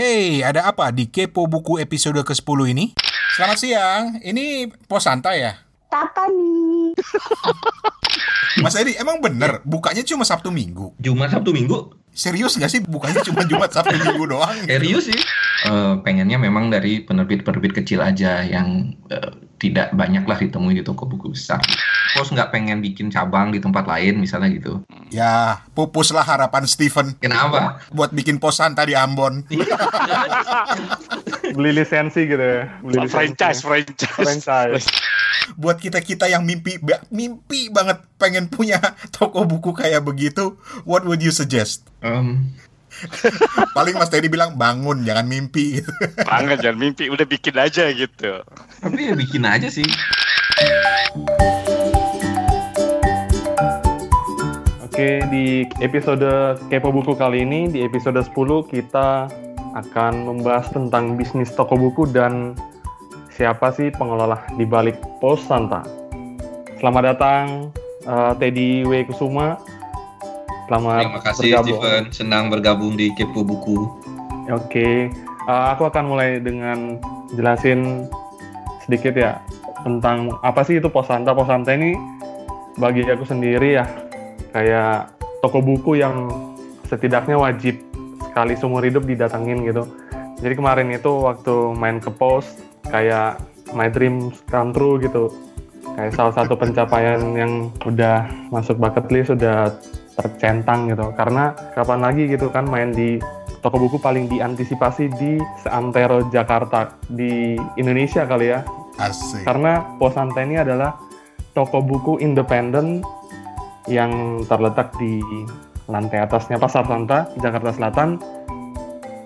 Hey, ada apa di Kepo Buku episode ke-10 ini? Selamat siang, ini pos santai ya? Tata nih. Mas Edi, emang bener bukanya cuma Sabtu Minggu? Jumat Sabtu Minggu Serius gak sih bukanya cuma Jumat Sabtu Minggu doang? serius sih Eh, pengennya memang dari penerbit-penerbit kecil aja yang eh, tidak banyak lah ditemui di toko buku besar pos nggak pengen bikin cabang di tempat lain misalnya gitu Ya, pupuslah harapan Steven kenapa buat bikin pos santa di Ambon. beli lisensi gitu ya beli lisensi. franchise, franchise. franchise Buat kita-kita yang mimpi mimpi banget pengen punya toko buku kayak begitu, what would you suggest? Em, Paling Mas Teddy bilang bangun, jangan mimpi gitu. Banget jangan mimpi, udah bikin aja gitu. tapi ya bikin aja sih Oke, di episode Kepo Buku kali ini, di episode 10 kita akan membahas tentang bisnis toko buku dan siapa sih pengelola di balik Pos Santa. Selamat datang eh, Teddy W. Kusuma. Selamat terima kasih bergabung. Steven senang bergabung di Kepo Buku Oke, eh, aku akan mulai dengan jelasin sedikit ya tentang apa sih itu Pos Santa. Pos Santa ini bagi aku sendiri ya kayak toko buku yang setidaknya wajib sekali seumur hidup didatengin gitu. Jadi kemarin itu waktu main ke pos kayak my dream come true gitu. Kayak salah satu pencapaian yang udah masuk bucket list sudah tercentang gitu. Karena kapan lagi gitu kan main di toko buku paling diantisipasi di seantero Jakarta di Indonesia kali ya Asik. karena Pos Santa ini adalah toko buku independen yang terletak di lantai atasnya Pasar Santa, Jakarta Selatan.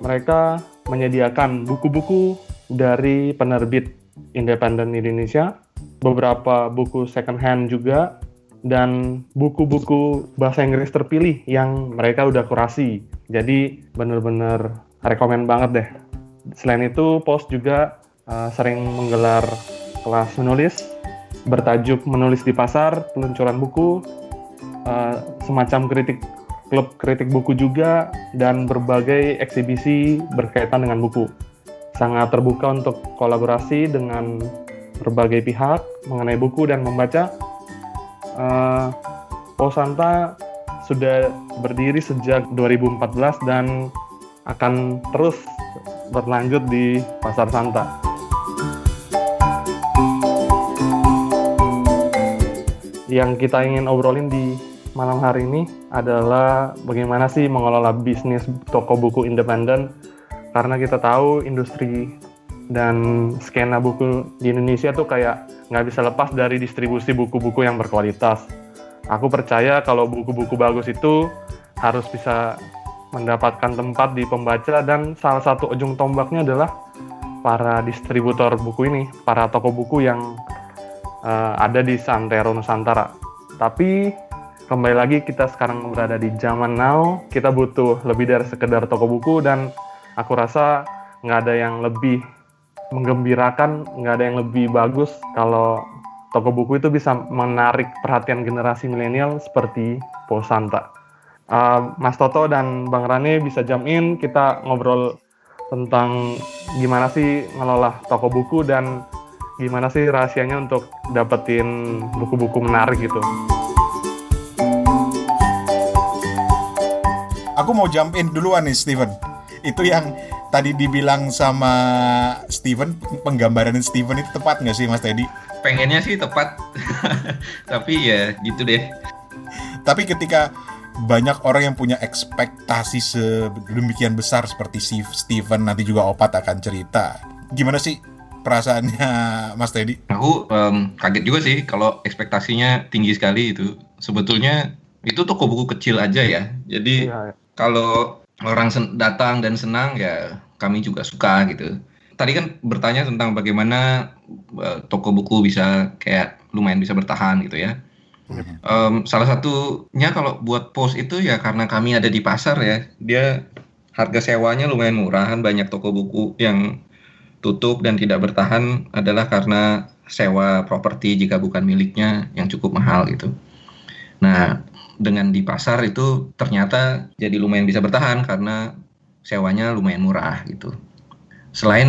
Mereka menyediakan buku-buku dari penerbit independen Indonesia, beberapa buku second hand juga, dan buku-buku bahasa Inggris terpilih yang mereka udah kurasi. Jadi bener-bener rekomen banget deh. Selain itu, Pos juga uh, sering menggelar kelas menulis bertajuk menulis di pasar, peluncuran buku, uh, semacam kritik klub kritik buku juga dan berbagai eksibisi berkaitan dengan buku. Sangat terbuka untuk kolaborasi dengan berbagai pihak mengenai buku dan membaca. Uh, Posanta sudah berdiri sejak 2014 dan akan terus berlanjut di Pasar Santa. Yang kita ingin obrolin di malam hari ini adalah bagaimana sih mengelola bisnis toko buku independen karena kita tahu industri dan skena buku di Indonesia tuh kayak nggak bisa lepas dari distribusi buku-buku yang berkualitas. Aku percaya kalau buku-buku bagus itu harus bisa mendapatkan tempat di pembaca dan salah satu ujung tombaknya adalah para distributor buku ini, para toko buku yang eh, ada di Santero Nusantara. Tapi kembali lagi kita sekarang berada di zaman now, kita butuh lebih dari sekedar toko buku dan aku rasa nggak ada yang lebih menggembirakan, nggak ada yang lebih bagus kalau toko buku itu bisa menarik perhatian generasi milenial seperti Pos Santa. Uh, Mas Toto dan Bang Rane bisa jam in, kita ngobrol tentang gimana sih ngelola toko buku dan gimana sih rahasianya untuk dapetin buku-buku menarik gitu. Aku mau jump in duluan nih Steven. Itu yang tadi dibilang sama Steven, penggambaran Steven itu tepat nggak sih Mas Teddy? pengennya sih tepat tapi ya gitu deh Tapi ketika banyak orang yang punya ekspektasi sedemikian besar seperti si Steven nanti juga Opat akan cerita. Gimana sih perasaannya Mas Teddy? aku em, kaget juga sih kalau ekspektasinya tinggi sekali itu sebetulnya itu toko buku kecil aja ya jadi Iya, kalau orang sen- datang dan senang ya kami juga suka gitu. Tadi kan bertanya tentang bagaimana eh, toko buku bisa kayak lumayan bisa bertahan gitu ya. Em, salah satunya kalau buat pos itu ya karena kami ada di pasar ya, dia harga sewanya lumayan murahan. Banyak toko buku yang tutup dan tidak bertahan adalah karena sewa properti jika bukan miliknya yang cukup mahal gitu. Nah, dengan di pasar itu ternyata jadi lumayan bisa bertahan karena sewanya lumayan murah gitu. Selain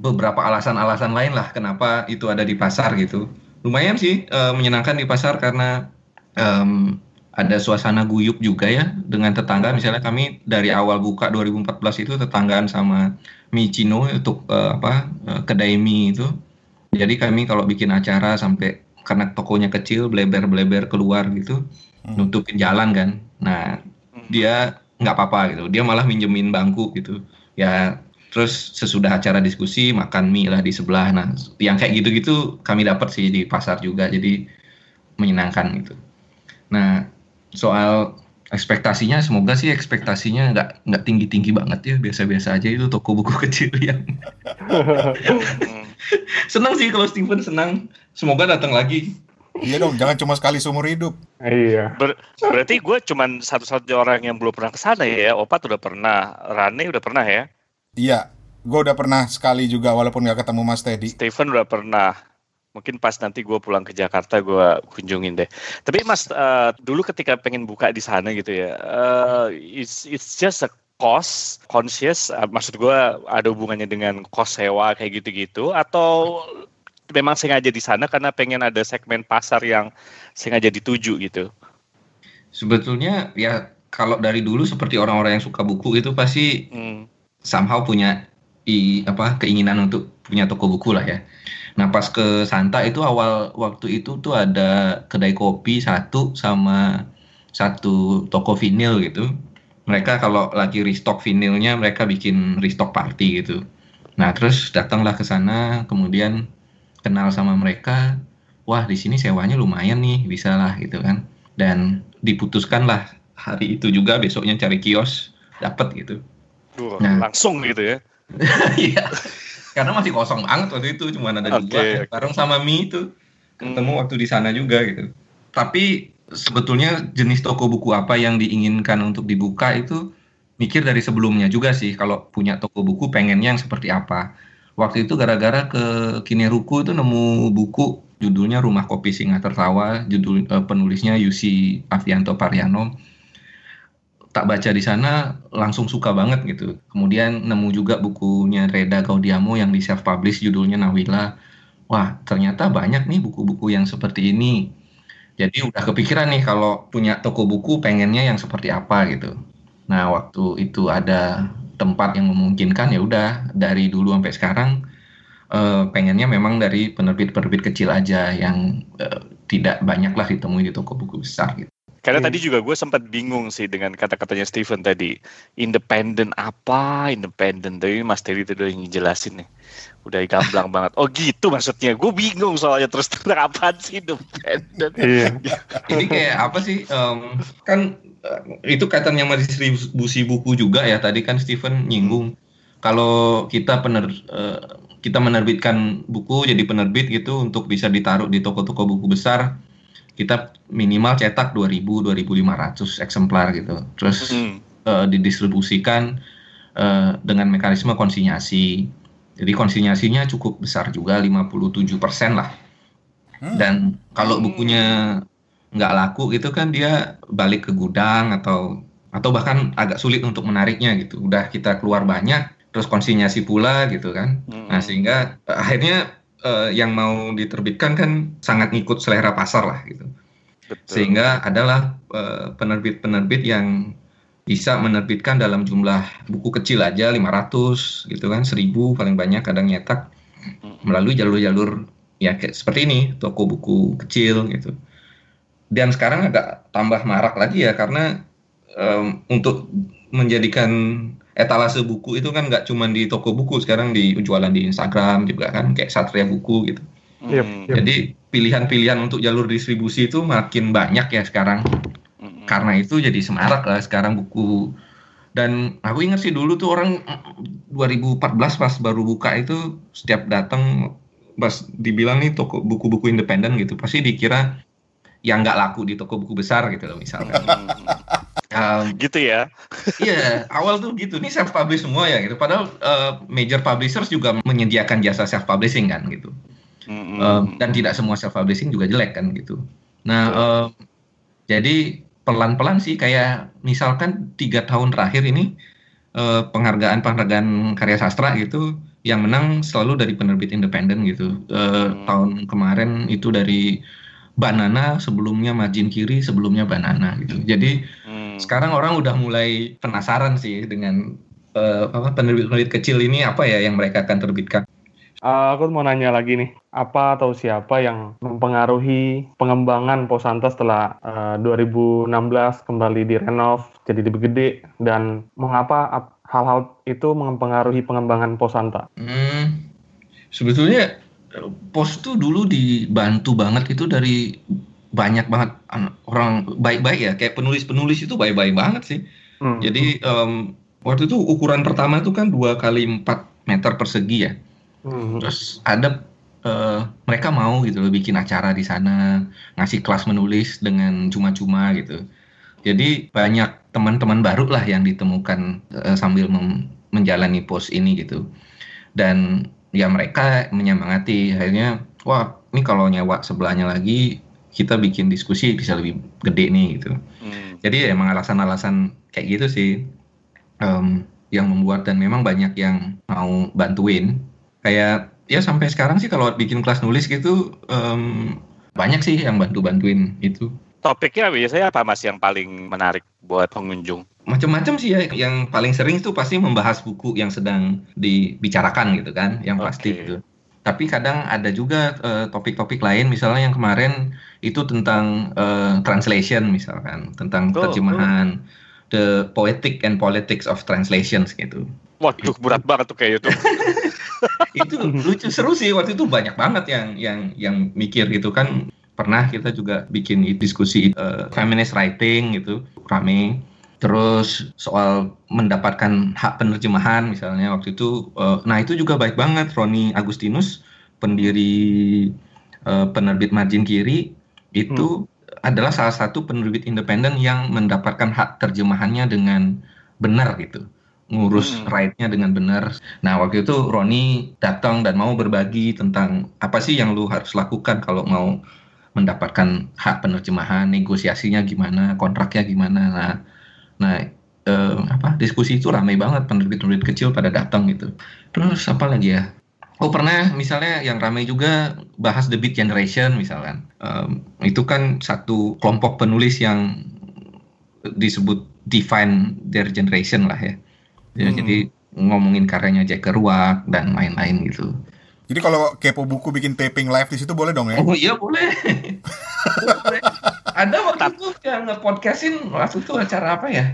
beberapa alasan-alasan lain lah kenapa itu ada di pasar gitu. Lumayan sih eh, menyenangkan di pasar karena em, ada suasana guyup juga ya dengan tetangga. Misalnya kami dari awal buka 2014 itu tetanggaan sama Michino untuk eh, apa eh, kedai mie itu. Jadi kami kalau bikin acara sampai karena tokonya kecil bleber-bleber keluar gitu Hmm. nutupin jalan kan. Nah dia nggak apa-apa gitu. Dia malah minjemin bangku gitu. Ya terus sesudah acara diskusi makan mie lah di sebelah. Nah yang kayak gitu-gitu kami dapat sih di pasar juga. Jadi menyenangkan gitu. Nah soal ekspektasinya semoga sih ekspektasinya nggak nggak tinggi-tinggi banget ya biasa-biasa aja itu toko buku kecil yang senang sih kalau Steven senang semoga datang lagi Iya dong, jangan cuma sekali seumur hidup. iya. Ber- berarti gue cuman satu-satunya orang yang belum pernah ke sana ya. Opat udah pernah, Rane udah pernah ya, Iya, gue udah pernah sekali juga walaupun nggak ketemu Mas Teddy. Steven udah pernah. Mungkin pas nanti gue pulang ke Jakarta gue kunjungin deh. Tapi Mas, eh, dulu ketika pengen buka di sana gitu ya, eh, it's, it's just a cost conscious. eh, maksud gue ada hubungannya dengan cost sewa kayak gitu-gitu atau memang sengaja di sana karena pengen ada segmen pasar yang sengaja dituju gitu. sebetulnya ya kalau dari dulu seperti orang-orang yang suka buku itu pasti Hmm. somehow punya i, apa keinginan untuk punya toko buku lah ya. Nah pas ke Santa itu awal waktu itu tuh ada kedai kopi satu sama satu toko vinil gitu. Mereka kalau lagi restock vinilnya mereka bikin restock party gitu. Nah terus datanglah ke sana kemudian kenal sama mereka. Wah di sini sewanya lumayan nih bisa lah gitu kan. Dan diputuskanlah hari itu juga besoknya cari kios dapat gitu. Duh, Nah. langsung gitu ya. Iya. Karena masih kosong banget waktu itu, cuma ada Oke, dua. oke. Bareng sama Mi itu ketemu Hmm. waktu di sana juga gitu. Tapi sebetulnya jenis toko buku apa yang diinginkan untuk dibuka itu mikir dari sebelumnya juga sih. Kalau punya toko buku pengennya yang seperti apa. Waktu itu gara-gara ke Kineruku itu nemu buku judulnya Rumah Kopi Singa Tertawa, judul eh, penulisnya Yusi Avianto Pariano tak baca di sana langsung suka banget gitu. Kemudian nemu juga bukunya Reda Gaudiamo yang di self publish judulnya Nawila. Wah, ternyata banyak nih buku-buku yang seperti ini. Jadi udah kepikiran nih kalau punya toko buku pengennya yang seperti apa gitu. Nah, waktu itu ada tempat yang memungkinkan ya udah dari dulu sampai sekarang eh, pengennya memang dari penerbit-penerbit kecil aja yang eh, tidak banyak lah ditemui di toko buku besar gitu. Karena Hmm. tadi juga gue sempat bingung sih dengan kata-katanya Steven tadi. Independen apa? Independen. Tapi Mas Terry itu udah ngejelasin nih. Udah gamblang banget. Oh gitu maksudnya. Gue bingung soalnya terus terang apaan sih independen. Iya. ini kayak apa sih em, kan itu kaitannya sama distribusi buku juga ya tadi kan Steven nyinggung kalau kita pener eh, kita menerbitkan buku jadi penerbit gitu untuk bisa ditaruh di toko-toko buku besar kita minimal cetak 2000 2500 eksemplar gitu terus Hmm. eh, didistribusikan eh, dengan mekanisme konsinyasi jadi konsinyasinya cukup besar juga 57% lah Hmm. dan kalau bukunya nggak laku gitu kan dia balik ke gudang atau atau bahkan agak sulit untuk menariknya gitu. Udah kita keluar banyak, terus konsinyasi pula gitu kan. Hmm. Nah sehingga eh, akhirnya eh, yang mau diterbitkan kan sangat ngikut selera pasar lah gitu. Betul. Sehingga adalah eh, penerbit-penerbit yang bisa menerbitkan dalam jumlah buku kecil aja 500 gitu kan, 1000 paling banyak kadang nyetak Hmm. melalui jalur-jalur ya kayak seperti ini toko buku kecil gitu dan sekarang agak tambah marak lagi ya karena em, untuk menjadikan etalase buku itu kan nggak cuma di toko buku sekarang di jualan di Instagram juga kan kayak Satria Buku gitu Yep, Hmm. yep. jadi pilihan-pilihan untuk jalur distribusi itu makin banyak ya sekarang Hmm. karena itu jadi semarak lah sekarang buku dan aku ingat sih dulu tuh orang mm, 2014 pas baru buka itu setiap datang pas dibilang nih toko buku-buku independen gitu pasti dikira yang nggak laku di toko buku besar gitu loh misalnya. Um, gitu ya. Iya, awal tuh gitu. Ini self publish semua ya gitu. Padahal uh, major publishers juga menyediakan jasa self publishing kan gitu. Hmm. Um, dan tidak semua self publishing juga jelek kan gitu. Nah, um, jadi pelan-pelan sih kayak misalkan tiga tahun terakhir ini eh, penghargaan-penghargaan karya sastra gitu yang menang selalu dari penerbit independen gitu. Eh, Hmm. Tahun kemarin itu dari Banana, sebelumnya Margin Kiri, sebelumnya Banana gitu. Jadi Hmm. sekarang orang udah mulai penasaran sih dengan eh, apa penerbit-penerbit kecil ini apa ya yang mereka akan terbitkan. Eh, aku mau nanya lagi nih, apa atau siapa yang mempengaruhi pengembangan Posanta setelah eh, 2016 kembali direnov jadi lebih gede dan mengapa ap- hal-hal itu mempengaruhi pengembangan Posanta? Hmm, sebetulnya pos tuh dulu dibantu banget itu dari banyak banget an- orang baik-baik ya, kayak penulis-penulis itu baik-baik banget sih. Hmm. Jadi em, waktu itu ukuran pertama itu kan dua kali 4 meter persegi ya. Hmm. Terus ada eh, mereka mau gitu loh bikin acara di sana, ngasih kelas menulis dengan cuma-cuma gitu. Jadi banyak teman-teman baru lah yang ditemukan eh, sambil menjalani pos ini gitu. Dan ya mereka menyemangati akhirnya wah ini kalau nyewa sebelahnya lagi kita bikin diskusi bisa lebih gede nih gitu. Hmm. Jadi emang alasan-alasan kayak gitu sih em, yang membuat dan memang banyak yang mau bantuin. Kayak ya sampai sekarang sih kalau bikin kelas nulis gitu em, banyak sih yang bantu-bantuin itu. Topiknya biasanya apa mas yang paling menarik buat pengunjung? Macam-macam sih ya. Yang paling sering itu pasti membahas buku yang sedang dibicarakan gitu kan, yang pasti Oke. gitu. Tapi kadang ada juga eh, topik-topik lain, misalnya yang kemarin itu tentang eh, translation misalkan, tentang Oh, terjemahan, the poetic and politics of translations gitu. Waduh berat banget tuh kayak itu. itu lucu seru sih waktu itu banyak banget yang yang yang mikir gitu kan. Pernah kita juga bikin diskusi eh, feminist writing gitu, rame. Terus soal mendapatkan hak penerjemahan misalnya waktu itu, eh, nah itu juga baik banget Roni Agustinus, pendiri eh, penerbit Margin Kiri, itu adalah salah satu penerbit independen yang mendapatkan hak terjemahannya dengan benar gitu, ngurus Hmm. right-nya dengan benar. Nah waktu itu Roni datang dan mau berbagi tentang apa sih yang lu harus lakukan kalau mau mendapatkan hak penerjemahan, negosiasinya gimana, kontraknya gimana. Nah, nah eh, apa diskusi itu ramai banget penerbit-penerbit kecil pada datang gitu. Terus apa lagi ya? Oh pernah misalnya yang ramai juga bahas the Beat Generation misalkan. Em, itu kan satu kelompok penulis yang disebut define their generation lah ya. Ya, Hmm. Jadi ngomongin karyanya Jack Kerouac dan lain-lain gitu. Jadi kalau kepo buku bikin taping live di situ boleh dong ya? Oh iya boleh. Boleh. Ada waktu itu yang nge-podcastin waktu itu acara apa ya?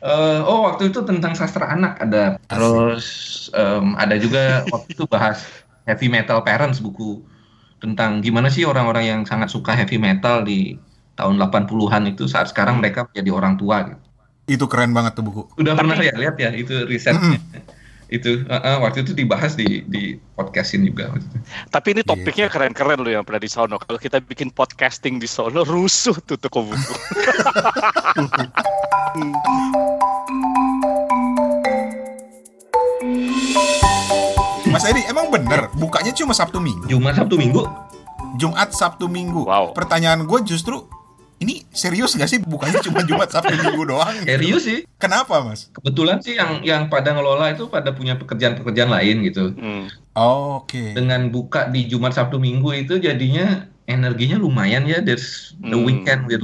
Eh, oh waktu itu tentang sastra anak ada. Terus em, ada juga waktu itu bahas heavy metal parents buku tentang gimana sih orang-orang yang sangat suka heavy metal di tahun 80-an itu saat sekarang mereka menjadi orang tua gitu. Itu keren banget tuh buku. Udah pernah ya lihat ya itu risetnya. itu eh, eh, waktu itu dibahas di di podcastin juga waktu itu. Tapi ini topiknya keren-keren loh yang pernah di sono. Kalau kita bikin podcasting di sono, rusuh tuh toko buku. Mas Edi, emang bener bukanya cuma Sabtu Minggu? Jumat Sabtu Minggu Jumat Sabtu Minggu. Wow. Pertanyaan gue justru ini serius gak sih bukanya cuma Jumat Sabtu Minggu doang? gitu? serius sih. Kenapa mas? Kebetulan sih yang yang pada ngelola itu pada punya pekerjaan-pekerjaan lain gitu. Hmm. Oh, Oke. Dengan buka di Jumat Sabtu Minggu itu jadinya energinya lumayan ya. There's the Hmm. weekend we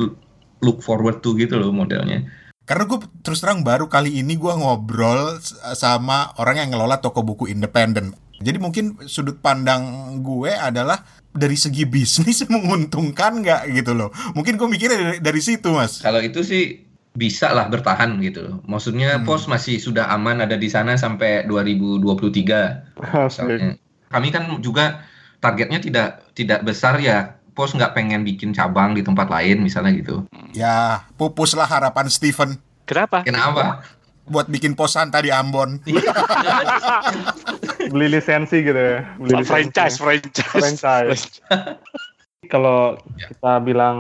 look forward to gitu loh modelnya. Karena gue terus terang baru kali ini gue ngobrol sama orang yang ngelola toko buku independen. Jadi mungkin sudut pandang gue adalah dari segi bisnis menguntungkan nggak gitu loh. Mungkin gue mikirnya dari, dari situ mas. Kalau itu sih bisa lah bertahan gitu loh. Maksudnya Hmm. pos masih sudah aman ada di sana sampai 2023 Asik. misalnya. Kami kan juga targetnya tidak tidak besar ya. Pos nggak pengen bikin cabang di tempat lain misalnya gitu. Ya pupuslah harapan Steven Kenapa? Kenapa? Buat bikin pos Santa di Ambon. Beli lisensi gitu ya. Beli lisensi. franchise, franchise. Franchise. Kalau kita bilang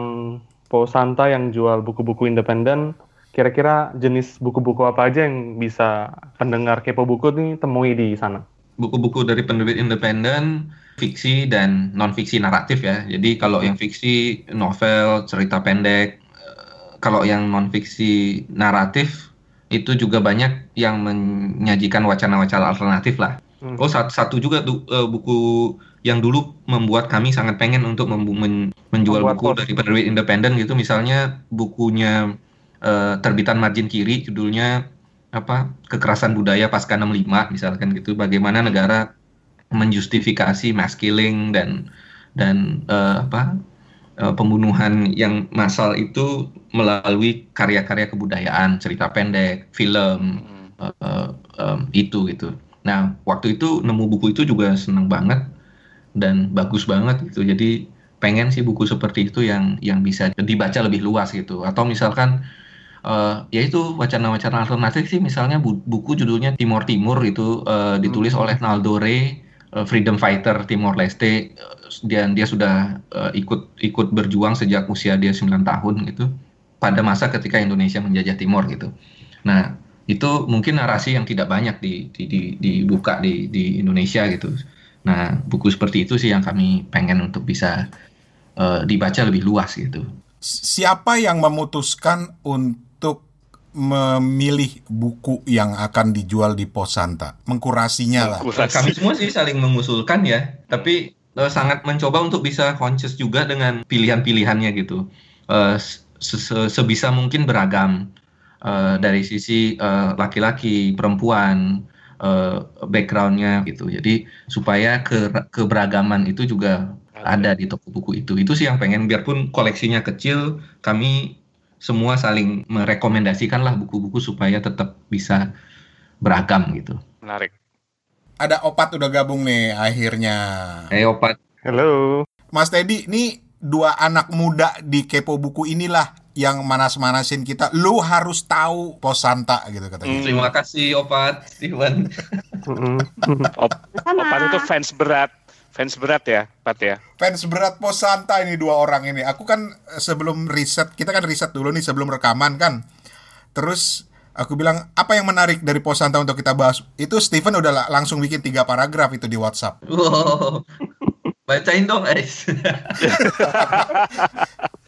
Posanta yang jual buku-buku independen, kira-kira jenis buku-buku apa aja yang bisa pendengar kepo buku nih temui di sana? buku-buku dari penerbit independen, fiksi dan non fiksi naratif ya. Jadi kalau yang fiksi novel, cerita pendek, eh, kalau yang non fiksi naratif itu juga banyak yang menyajikan wacana-wacana alternatif lah. Hmm. Oh satu, satu juga eh, buku yang dulu membuat kami sangat pengen untuk men- menjual Membuat buku dari penerbit independen gitu. Misalnya bukunya eh, terbitan margin kiri, judulnya apa kekerasan budaya pasca 65 misalkan gitu. Bagaimana negara menjustifikasi mass killing dan dan eh, apa eh, pembunuhan yang massal itu melalui karya-karya kebudayaan, cerita pendek, film, Hmm. eh, em, itu gitu. Nah, waktu itu nemu buku itu juga seneng banget dan bagus banget gitu. Jadi pengen sih buku seperti itu yang yang bisa dibaca lebih luas gitu. Atau misalkan eh ya itu wacana-wacana alternatif sih misalnya bu- buku judulnya Timor Timur itu eh, ditulis Hmm. oleh Naldo Rey, eh, freedom fighter Timor Leste eh, dan dia sudah eh, ikut ikut berjuang sejak usia dia 9 tahun gitu pada masa ketika Indonesia menjajah Timor gitu. Nah, itu mungkin narasi yang tidak banyak di, di, di- dibuka di, di Indonesia gitu. Nah, buku seperti itu sih yang kami pengen untuk bisa eh, dibaca lebih luas gitu. Siapa yang memutuskan untuk memilih buku yang akan dijual di Pos Santa? Mengkurasinya lah. Kurasi. Kami semua sih saling mengusulkan ya, tapi eh, sangat mencoba untuk bisa conscious juga dengan pilihan-pilihannya gitu. Eh, se- se- sebisa mungkin beragam eh, dari sisi eh, laki-laki, perempuan, eh, backgroundnya gitu. Jadi supaya ke- keberagaman itu juga ada di toko buku itu. Itu sih yang pengen biarpun koleksinya kecil, kami semua saling merekomendasikan lah buku-buku supaya tetap bisa beragam gitu. Menarik. Ada opat udah gabung nih akhirnya. Eh opat Halo. Mas Teddy, nih dua anak muda di Kepo Buku inilah yang manas-manasin kita. Lu harus tahu Pos Santa gitu katanya. Hmm. Terima kasih Opat, Steven. Op-. Opat itu fans berat. Fans berat ya, Pat ya. Fans berat Pos Santa ini dua orang ini. Aku kan eh, sebelum riset, kita kan riset dulu nih sebelum rekaman kan. Terus aku bilang apa yang menarik dari Pos Santa untuk kita bahas? Itu Steven udah la- langsung bikin tiga paragraf itu di WhatsApp. Wow. Bacain dong, guys.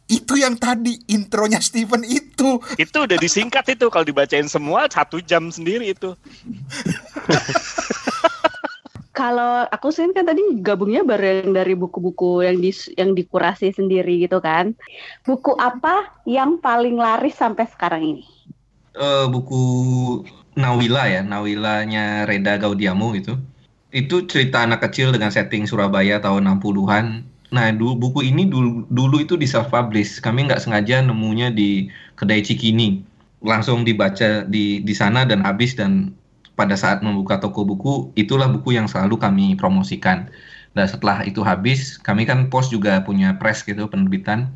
Itu yang tadi intronya Steven itu. Itu udah disingkat itu kalau dibacain semua satu jam sendiri itu. Kalau aku sih kan tadi gabungnya bareng dari buku-buku yang di yang dikurasi sendiri gitu kan. Buku apa yang paling laris sampai sekarang ini? Eh, buku Nawila ya, Nawilanya Reda Gaudiamo itu. Itu cerita anak kecil dengan setting Surabaya tahun 60-an. Nah, dulu buku ini dulu, dulu itu di self publish. Kami nggak sengaja nemunya di kedai Cikini. Langsung dibaca di di sana dan habis dan pada saat membuka toko buku itulah buku yang selalu kami promosikan. Dan setelah itu habis, kami kan pos juga punya press gitu penerbitan.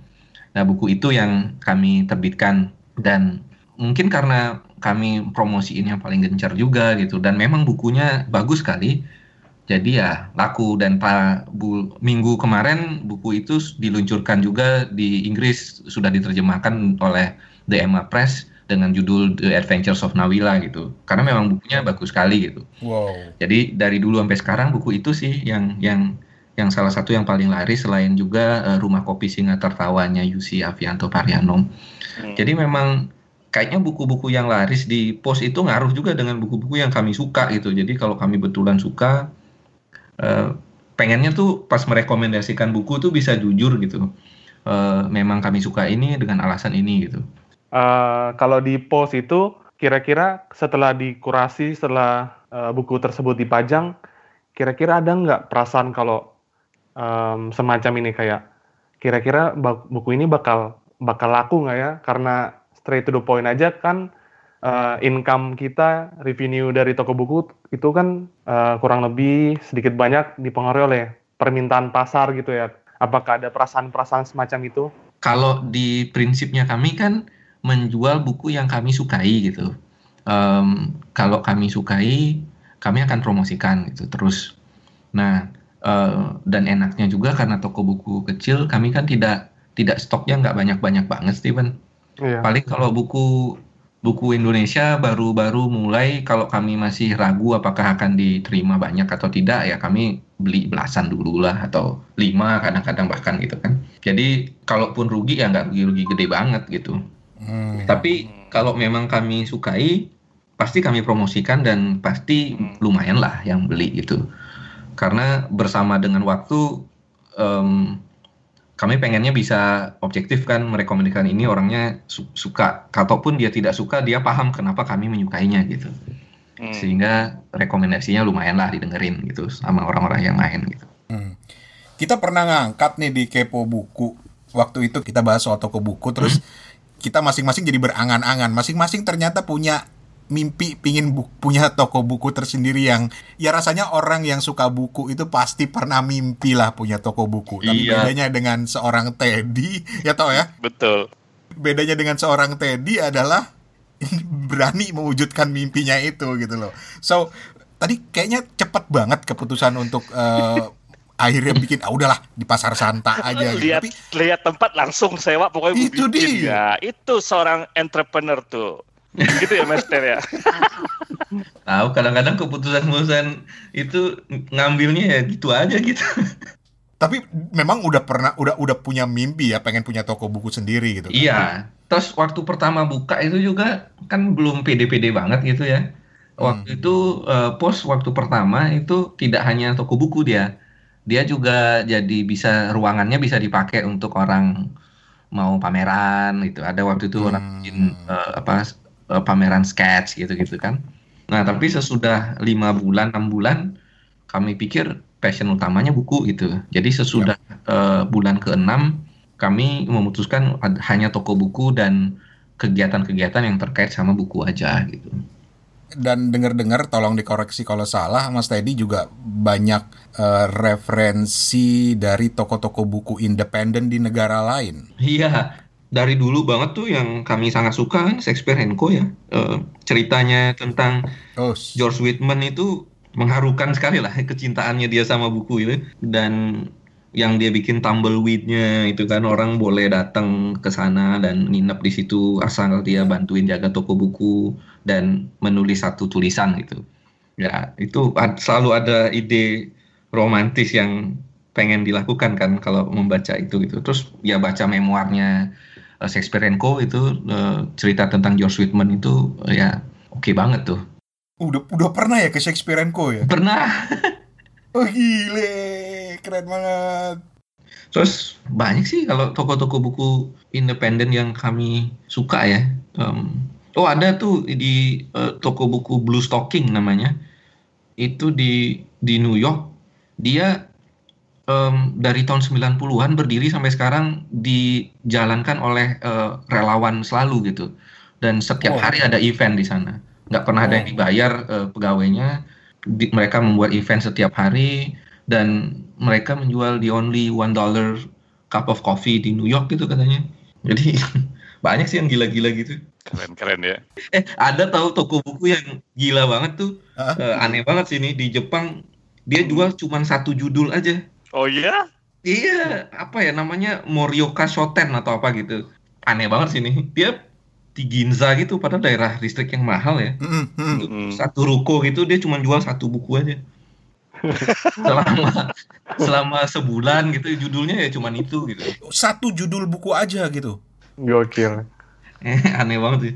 Nah, buku itu yang kami terbitkan dan mungkin karena kami promosiin yang paling gencar juga gitu dan memang bukunya bagus sekali. Jadi ya laku dan pa, bu, minggu kemarin buku itu diluncurkan juga di Inggris sudah diterjemahkan oleh Emma Press dengan judul The Adventures of Nawila gitu. Karena memang bukunya bagus sekali gitu. Wow. Jadi dari dulu sampai sekarang buku itu sih yang yang yang salah satu yang paling laris selain juga eh, Rumah Kopi Singa Tertawanya Yusi Avianto Parianom. Hmm. Jadi memang kayaknya buku-buku yang laris di pos itu ngaruh juga dengan buku-buku yang kami suka gitu. Jadi kalau kami betulan suka, eh, pengennya tuh pas merekomendasikan buku tuh bisa jujur gitu. Eh, memang kami suka ini dengan alasan ini gitu. Eh, kalau di pos itu kira-kira setelah dikurasi setelah eh, buku tersebut dipajang kira-kira ada nggak perasaan kalau em, semacam ini kayak kira-kira buku ini bakal bakal laku nggak ya? Karena straight to the point aja kan eh, income kita revenue dari toko buku itu kan eh, kurang lebih sedikit banyak dipengaruhi oleh permintaan pasar gitu ya. Apakah ada perasaan-perasaan semacam itu? Kalau di prinsipnya kami kan menjual buku yang kami sukai gitu. Em, kalau kami sukai, kami akan promosikan gitu terus. Nah, eh, dan enaknya juga karena toko buku kecil, kami kan tidak tidak stoknya nggak banyak-banyak banget, Steven. Iya. Paling kalau buku buku Indonesia baru-baru mulai, kalau kami masih ragu apakah akan diterima banyak atau tidak, ya kami beli belasan dulu lah atau lima kadang-kadang bahkan gitu kan. Jadi kalaupun rugi ya nggak rugi-rugi gede banget gitu. Hmm. Tapi kalau memang kami sukai, pasti kami promosikan dan pasti Hmm. lumayan lah yang beli gitu. Karena bersama dengan waktu em, kami pengennya bisa objektif kan merekomendasikan ini orangnya su- suka, kalaupun dia tidak suka dia paham kenapa kami menyukainya gitu. Hmm. Sehingga rekomendasinya lumayan lah didengerin gitu sama orang-orang yang main gitu. Hmm. Kita pernah ngangkat nih di Kepo Buku. Waktu itu kita bahas soal toko buku, terus kita masing-masing jadi berangan-angan. Masing-masing ternyata punya mimpi pingin bu- punya toko buku tersendiri yang ya rasanya orang yang suka buku itu pasti pernah mimpi lah punya toko buku. Tapi Iya. bedanya dengan seorang Teddy, ya tau ya, Betul. bedanya dengan seorang Teddy adalah berani mewujudkan mimpinya itu gitu loh. So tadi kayaknya cepet banget keputusan untuk eh, akhirnya bikin ah udahlah di pasar Santa aja gitu. lihat Tapi lihat tempat langsung sewa pokoknya Itu bikin dia. ya itu seorang entrepreneur tuh gitu ya Mas Ter ya Tahu kadang-kadang keputusan-keputusan itu ngambilnya ya gitu aja gitu. tapi memang udah pernah udah udah punya mimpi ya pengen punya toko buku sendiri gitu. kan. Iya. Terus waktu pertama buka itu juga kan belum pede-pede banget gitu ya. Waktu itu eh, pos waktu pertama itu tidak hanya toko buku dia. Dia juga jadi bisa ruangannya bisa dipakai untuk orang mau pameran gitu. Ada waktu itu orang Hmm. bikin eh, apa eh, pameran sketch gitu-gitu kan. Nah, tapi sesudah lima bulan, enam bulan, kami pikir passion utamanya buku gitu. Jadi sesudah eh, bulan ke-6 kami memutuskan hanya toko buku dan kegiatan-kegiatan yang terkait sama buku aja gitu. Dan dengar-dengar tolong dikoreksi kalau salah Mas Teddy juga banyak eh, referensi dari toko-toko buku independen di negara lain. Iya, dari dulu banget tuh yang kami sangat suka kan Shakespeare and Co ya. Eh, ceritanya tentang Oh, George Whitman itu mengharukan sekali lah kecintaannya dia sama buku itu dan yang dia bikin tumbleweed-nya itu kan orang boleh datang ke sana dan nginep di situ asal dia bantuin jaga toko buku dan menulis satu tulisan gitu. Ya, itu selalu ada ide romantis yang pengen dilakukan kan kalau membaca itu gitu. Terus ya baca memoirnya eh, Shakespeare and Co itu eh, cerita tentang George Whitman itu eh, ya oke banget tuh. udah udah pernah ya ke Shakespeare and Co ya? Pernah Oh gile, keren banget. Terus banyak sih kalau toko-toko buku independen yang kami suka ya. Em, oh ada tuh di eh, toko buku Blue Stocking namanya. Itu di di New York. Dia em, dari tahun 90-an berdiri sampai sekarang dijalankan oleh eh, relawan selalu gitu. Dan setiap Oh. hari ada event di sana. Nggak pernah ada yang Oh. dibayar eh, pegawainya. Di- mereka membuat event setiap hari dan mereka menjual the only one dollar cup of coffee di New York gitu katanya. Jadi banyak sih yang gila-gila gitu. keren keren ya Eh ada tahu toko buku yang gila banget tuh? Eh, aneh banget sih ini di Jepang dia jual cuma satu judul aja. oh iya Iya, apa ya namanya Morioka Shoten atau apa gitu. Aneh banget sih ini. Dia di Ginza gitu, padahal daerah listrik yang mahal ya. Mm. Satu ruko gitu dia cuma jual satu buku aja. selama selama sebulan gitu judulnya ya cuman itu gitu. Satu judul buku aja gitu. Gokil. Eh, aneh banget sih.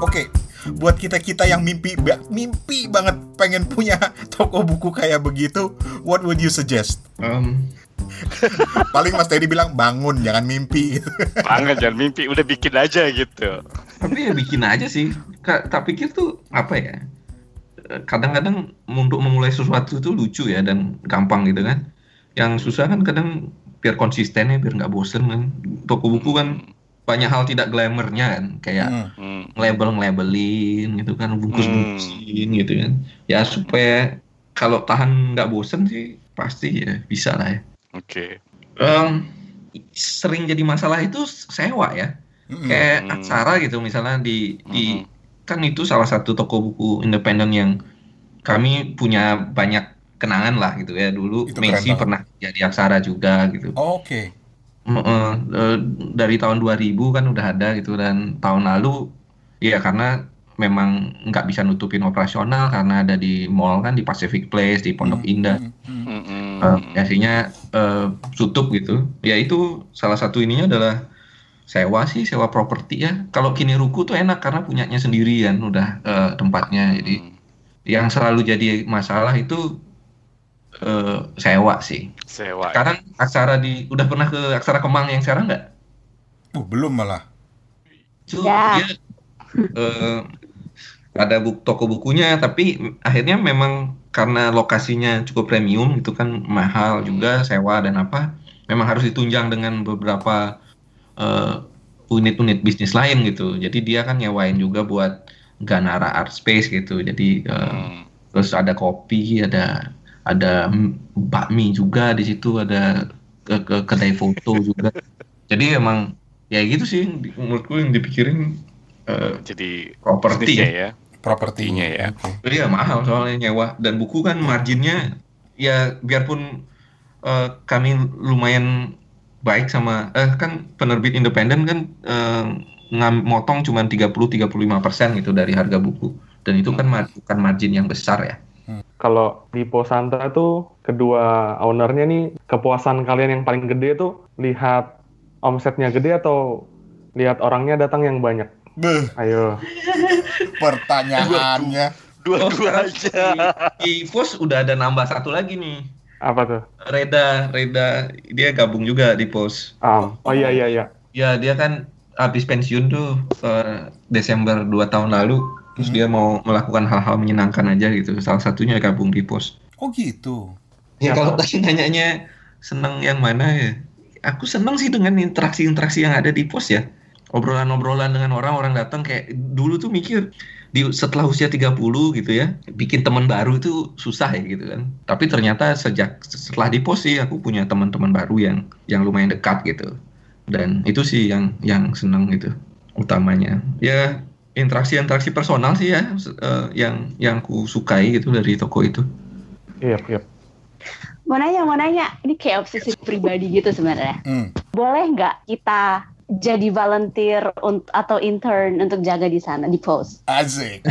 Oke, buat kita-kita yang mimpi mimpi banget pengen punya toko buku kayak begitu, what would you suggest? Em, Paling Mas Teddy bilang bangun, jangan mimpi gitu. banget jangan mimpi udah bikin aja gitu tapi ya bikin aja sih. Tak pikir tuh apa ya? Kadang-kadang untuk memulai sesuatu itu lucu ya dan gampang gitu kan. Yang susah kan kadang biar konsisten ya, biar nggak bosen kan. Toko buku kan banyak hal tidak glamournya kan, kayak Hmm. Hmm. label-labelin gitu kan, bungkus-bungkusin gitu kan. Ya supaya kalau tahan nggak bosen sih pasti ya bisa lah ya. Oke Em, sering jadi masalah itu sewa ya. Mm-mm. Kayak aksara gitu misalnya di di Mhm. kan itu salah satu toko buku independen yang kami punya banyak kenangan lah gitu ya dulu Itu Messi pernah jadi aksara juga gitu Oke. Mm, eh, eh, dari tahun 2000 kan udah ada gitu dan tahun lalu ya karena memang nggak bisa nutupin operasional karena ada di mall kan di Pacific Place di Pondok Hmm, Indah hmm, hmm. Eh, biasanya eh, tutup gitu ya itu salah satu ininya adalah sewa sih sewa properti ya. Kalau kini ruku tuh enak karena punyanya sendiri kan udah eh, tempatnya. Jadi Hmm. yang selalu jadi masalah itu eh, sewa sih. Sewa. Sekarang aksara di udah pernah ke aksara Kemang yang sekarang nggak? Uh, belum malah. Itu Ya. dia eh, ada buk, toko bukunya tapi akhirnya memang karena lokasinya cukup premium itu kan mahal juga sewa dan apa memang harus ditunjang dengan beberapa eh, unit-unit bisnis lain gitu. Jadi dia kan nyewain juga buat Ganara Art Space gitu. Jadi eh, Hmm. terus ada kopi ada ada bakmi juga di situ ada ke, ke kedai foto juga. Jadi emang ya gitu sih menurutku yang dipikirin eh, Jadi properti ya. ya. Propertinya ya. Iya mahal soalnya nyewa dan buku kan marginnya ya biarpun eh, kami lumayan baik sama eh kan penerbit independen kan eh, ngam- motong cuma 30-35 persen gitu dari harga buku dan itu kan mar- bukan margin yang besar ya Kalau di Posanta tuh kedua ownernya nih kepuasan kalian yang paling gede tuh lihat omsetnya gede atau lihat orangnya datang yang banyak? Beuh, Ayo. pertanyaannya. Dua-dua Oh, aja. di pos udah ada nambah satu lagi nih Apa tuh? Reda Reda dia gabung juga di pos Ah, oh iya iya iya. ya dia kan habis pensiun tuh Desember 2 tahun lalu terus Hmm. dia mau melakukan hal-hal menyenangkan aja gitu salah satunya gabung di pos Oh gitu. ya Siapa? kalau tadi nanyanya seneng yang mana ya aku seneng sih dengan interaksi-interaksi yang ada di pos ya obrolan-obrolan dengan orang orang datang kayak dulu tuh mikir di setelah usia 30 gitu ya bikin teman baru itu susah ya gitu kan tapi ternyata sejak setelah di pos sih aku punya teman-teman baru yang yang lumayan dekat gitu dan itu sih yang yang seneng gitu utamanya ya interaksi-interaksi personal sih ya eh, yang yang ku sukai gitu dari toko itu Iya, iya. Mau nanya, mau nanya. Ini kayak obsesi pribadi gitu sebenarnya. Hmm. Boleh nggak kita jadi volunteer unt- atau intern untuk jaga di sana di pos? Asik.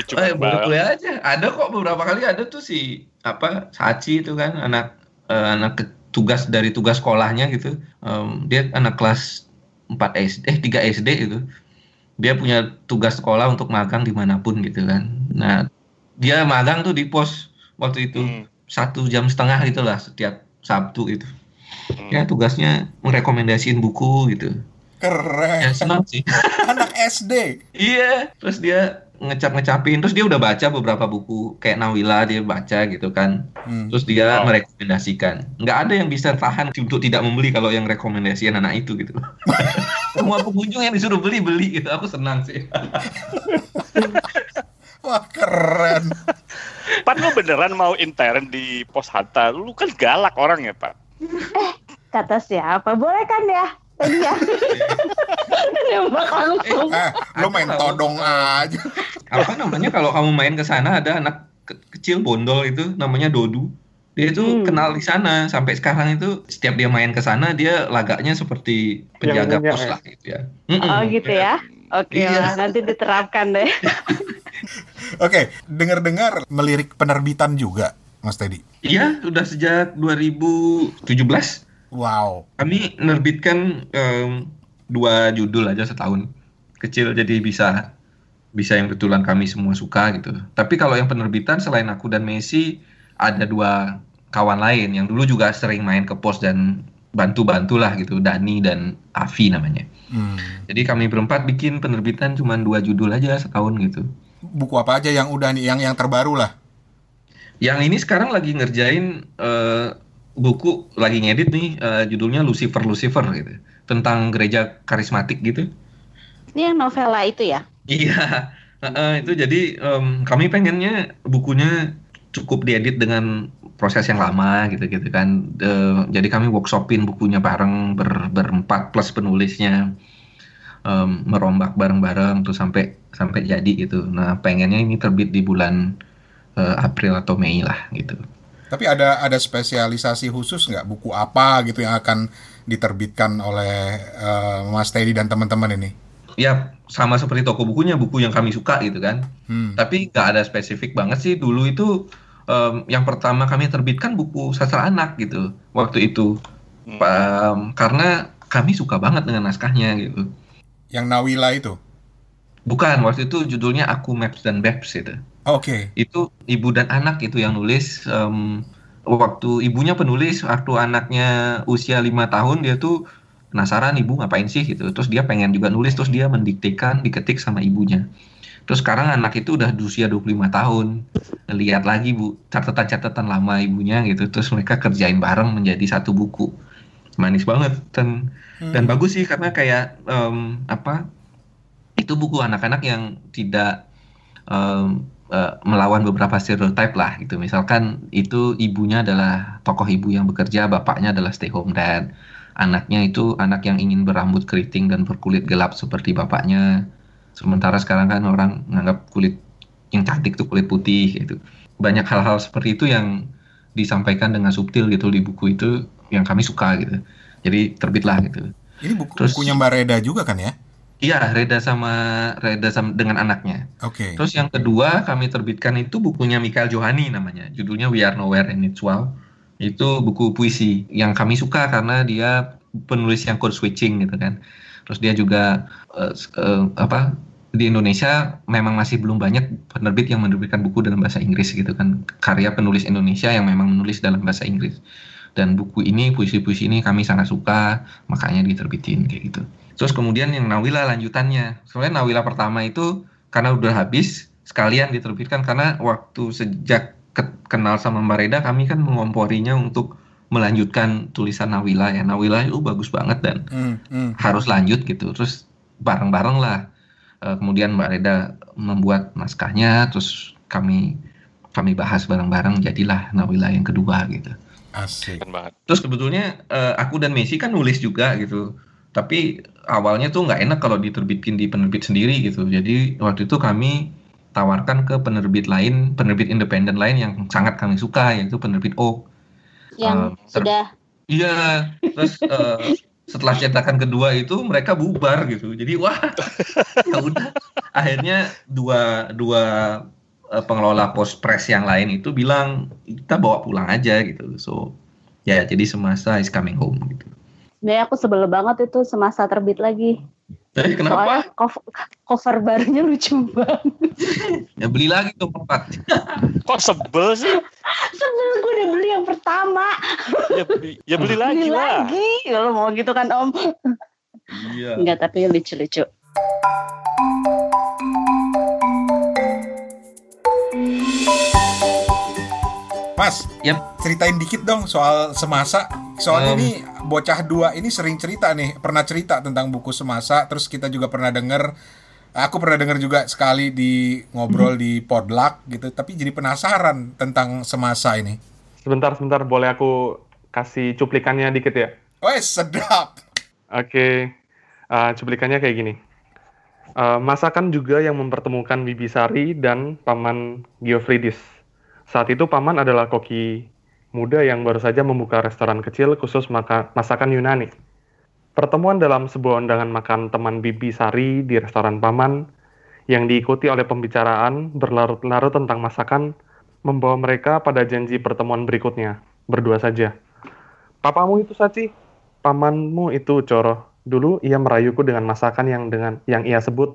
Itu Eh, boleh boleh aja. Ada kok beberapa kali ada tuh si apa Sachi itu kan anak eh, anak tugas dari tugas sekolahnya gitu. Em, dia anak kelas 4 SD, eh 3 SD itu. Dia punya tugas sekolah untuk magang di mana pun gitu kan. Nah dia magang tuh di pos waktu itu Hmm. satu jam setengah gitulah setiap Sabtu itu. Hmm. Ya tugasnya merekomendasiin buku gitu. Ya Keren. senang sih. Anak SD. Iya, terus dia ngecap-ngecapin, terus dia udah baca beberapa buku kayak Nawila dia baca gitu kan, Hmm. terus dia Oh. merekomendasikan. Nggak ada yang bisa tahan untuk tidak membeli kalau yang rekomendasiin anak itu gitu. Semua pengunjung yang disuruh beli beli gitu, aku senang sih. Wah keren. Pan lu beneran mau intern di pos Hatta? Lu kan galak orang ya, Pak. Kata siapa? Boleh kan ya? Tadi ya. Nembak langsung. Eh, lo main todong aja. Apa namanya kalau kamu main ke sana ada anak ke- kecil bondol itu namanya Dodu. Dia itu Hmm. kenal di sana sampai sekarang itu setiap dia main ke sana dia lagaknya seperti penjaga pos ya? lah gitu ya. Mm-mm. Oh gitu ya. Oke Iya. lah, nanti diterapkan deh. Oke, dengar-dengar melirik penerbitan juga, Mas Teddy. Iya, sudah sejak 2017 Wow. kami menerbitkan em, dua judul aja setahun. Kecil jadi bisa bisa yang betulan kami semua suka gitu. Tapi kalau yang penerbitan selain aku dan Messi ada dua kawan lain yang dulu juga sering main ke pos dan bantu-bantu lah gitu, Dani dan Avi namanya. Hmm. Jadi kami berempat bikin penerbitan cuma dua judul aja setahun gitu. Buku apa aja yang udah nih, yang yang terbaru lah. Yang ini sekarang lagi ngerjain eh, buku lagi ngedit nih eh, judulnya Lucifer Lucifer gitu tentang gereja karismatik gitu. Ini yang novela itu ya? Iya, Heeh, itu jadi em, kami pengennya bukunya cukup diedit dengan proses yang lama gitu-gitu kan. De- jadi kami workshopin bukunya bareng ber- berempat plus penulisnya Em, merombak bareng-bareng tuh sampai sampai jadi gitu. Nah pengennya ini terbit di bulan eh, April atau Mei lah gitu. Tapi ada ada spesialisasi khusus nggak buku apa gitu yang akan diterbitkan oleh eh, Mas Teddy dan teman-teman ini? Ya sama seperti toko bukunya buku yang kami suka gitu kan. Hmm. Tapi nggak ada spesifik banget sih. Dulu itu em, yang pertama kami terbitkan buku sastra anak gitu waktu itu. Hmm. Em, karena kami suka banget dengan naskahnya gitu. Yang Nawila itu. Bukan, waktu itu judulnya Aku Maps dan Babs itu. Oke. Itu ibu dan anak itu yang nulis. em, waktu ibunya penulis, waktu anaknya usia lima tahun dia tuh penasaran ibu ngapain sih gitu. Terus dia pengen juga nulis, terus dia mendiktekan, diketik sama ibunya. Terus sekarang anak itu udah usia 25 tahun. Lihat lagi bu, catatan-catatan lama ibunya gitu. Terus mereka kerjain bareng menjadi satu buku. Manis banget dan dan Hmm. bagus sih karena kayak em, apa itu buku anak-anak yang tidak em, eh, melawan beberapa stereotip lah gitu. Misalkan itu ibunya adalah tokoh ibu yang bekerja bapaknya adalah stay home dad. Anaknya itu anak yang ingin berambut keriting dan berkulit gelap seperti bapaknya. Sementara sekarang kan orang menganggap kulit yang cantik tuh kulit putih gitu. Banyak hal-hal seperti itu yang disampaikan dengan subtil gitu di buku itu yang kami suka gitu. Jadi terbitlah gitu. Ini buku Terus- bukunya Mbak Reda juga kan ya? Iya, Reda sama Reda sama dengan anaknya. Oke. Terus yang kedua kami terbitkan itu bukunya Michael Johani namanya. Judulnya We Are Nowhere and It's Wow. Itu buku puisi yang kami suka karena dia penulis yang code switching gitu kan. Terus dia juga s- eh, apa di Indonesia memang masih belum banyak penerbit yang menerbitkan buku dalam bahasa Inggris gitu kan. Karya penulis Indonesia yang memang menulis dalam bahasa Inggris. Dan buku ini, puisi-puisi ini kami sangat suka, makanya diterbitin kayak gitu. Terus kemudian yang Nawila lanjutannya. Soalnya Nawila pertama itu karena udah habis sekalian diterbitkan karena waktu sejak ke- kenal sama Mbak Reda kami kan mengomporinya untuk melanjutkan tulisan Nawila ya. Nawila itu bagus banget dan Hmm, hmm. harus lanjut gitu. Terus bareng-bareng lah. Eh, kemudian Mbak Reda membuat naskahnya, terus kami kami bahas bareng-bareng jadilah Nawila yang kedua gitu. Asik. Terus sebetulnya eh, aku dan Messi kan nulis juga gitu. Tapi awalnya tuh nggak enak kalau diterbitin di penerbit sendiri gitu. Jadi waktu itu kami tawarkan ke penerbit lain, penerbit independen lain yang sangat kami suka yaitu penerbit Oak. yang ter- sudah Iya, terus eh, setelah cetakan kedua itu mereka bubar gitu. Jadi wah, ya udah. Akhirnya dua dua eh, pengelola post press yang lain itu bilang kita bawa pulang aja gitu. So ya jadi semasa is coming home gitu. Sebenarnya aku sebel banget itu semasa terbit lagi. Tapi Soalnya kenapa? cover, cover barunya lucu banget. Ya beli lagi tuh empat. Kok sebel sih? Sebenarnya gue udah beli yang pertama. Ya, beli- ya beli lagi beli lah. lagi. Kalau mau gitu kan Om. Iya. Enggak, tapi lucu-lucu. Mas, Yap. ceritain dikit dong soal semasa. Soalnya Um. nih bocah dua ini sering cerita nih, pernah cerita tentang buku semasa. Terus kita juga pernah denger, aku pernah denger juga sekali di ngobrol di Podluck gitu. Tapi jadi penasaran tentang semasa ini. Sebentar, sebentar, boleh aku kasih cuplikannya dikit ya? Wes sedap. Oke, eh, cuplikannya kayak gini. Eh, masakan juga yang mempertemukan Bibi Sari dan Paman Geofridis. Saat itu Paman adalah koki muda yang baru saja membuka restoran kecil khusus maka- masakan Yunani. Pertemuan dalam sebuah undangan makan teman Bibi Sari di restoran Paman yang diikuti oleh pembicaraan berlarut-larut tentang masakan membawa mereka pada janji pertemuan berikutnya, berdua saja. Papamu itu Saci, pamanmu itu Coro. Dulu ia merayuku dengan masakan yang dengan yang ia sebut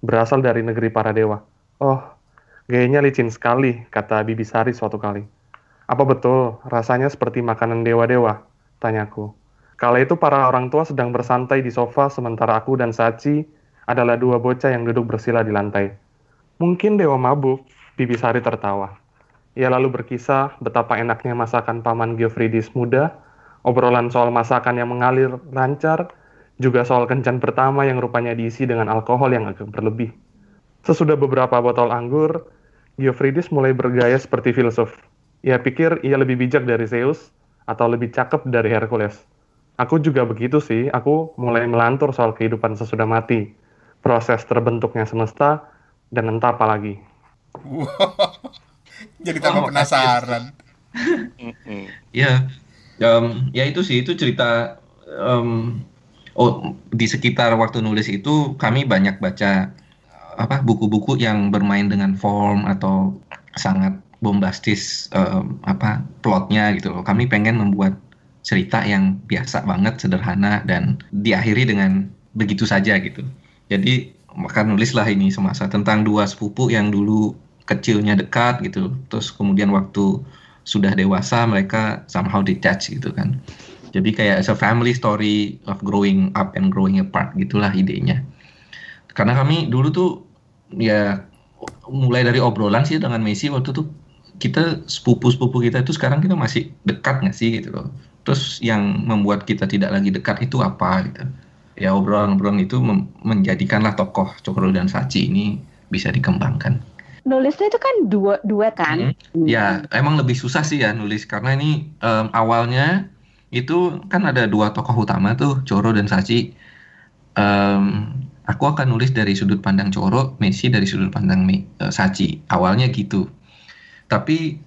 berasal dari negeri para dewa. Oh, gayanya licin sekali, kata Bibi Sari suatu kali. Apa betul rasanya seperti makanan dewa-dewa? Tanyaku. Kala itu para orang tua sedang bersantai di sofa sementara aku dan Saci adalah dua bocah yang duduk bersila di lantai. Mungkin dewa mabuk, Bibi Sari tertawa. Ia lalu berkisah betapa enaknya masakan paman Geofridis muda, obrolan soal masakan yang mengalir lancar, juga soal kencan pertama yang rupanya diisi dengan alkohol yang agak berlebih. Sesudah beberapa botol anggur, Geofridis mulai bergaya seperti filsuf. Ia pikir ia lebih bijak dari Zeus atau lebih cakep dari Hercules. Aku juga begitu sih, aku mulai melantur soal kehidupan sesudah mati, proses terbentuknya semesta, dan entah apa lagi. Wow. Jadi tambah Oh, penasaran. Ya, em, ya itu sih itu cerita. em, oh, di sekitar waktu nulis itu kami banyak baca apa buku-buku yang bermain dengan form atau sangat bombastis em, apa plotnya gitu loh. Kami pengen membuat cerita yang biasa banget, sederhana dan diakhiri dengan begitu saja gitu. Jadi maka nulislah ini semasa tentang dua sepupu yang dulu kecilnya dekat gitu, terus kemudian waktu sudah dewasa mereka somehow detached gitu kan. Jadi kayak as a family story of growing up and growing apart gitulah idenya. Karena kami dulu tuh ya mulai dari obrolan sih dengan Messi waktu tuh kita sepupu-sepupu kita itu sekarang kita masih dekat nggak sih gitu loh. Terus yang membuat kita tidak lagi dekat itu apa gitu. Ya obrolan-obrolan itu menjadikanlah tokoh Cokro dan Saci ini bisa dikembangkan. Nulisnya itu kan dua dua kan? Hmm. Ya emang lebih susah sih ya nulis karena ini um, awalnya itu kan ada dua tokoh utama tuh Coro dan Saci. Um, aku akan nulis dari sudut pandang Coro, Messi dari sudut pandang uh, Saci. Awalnya gitu. Tapi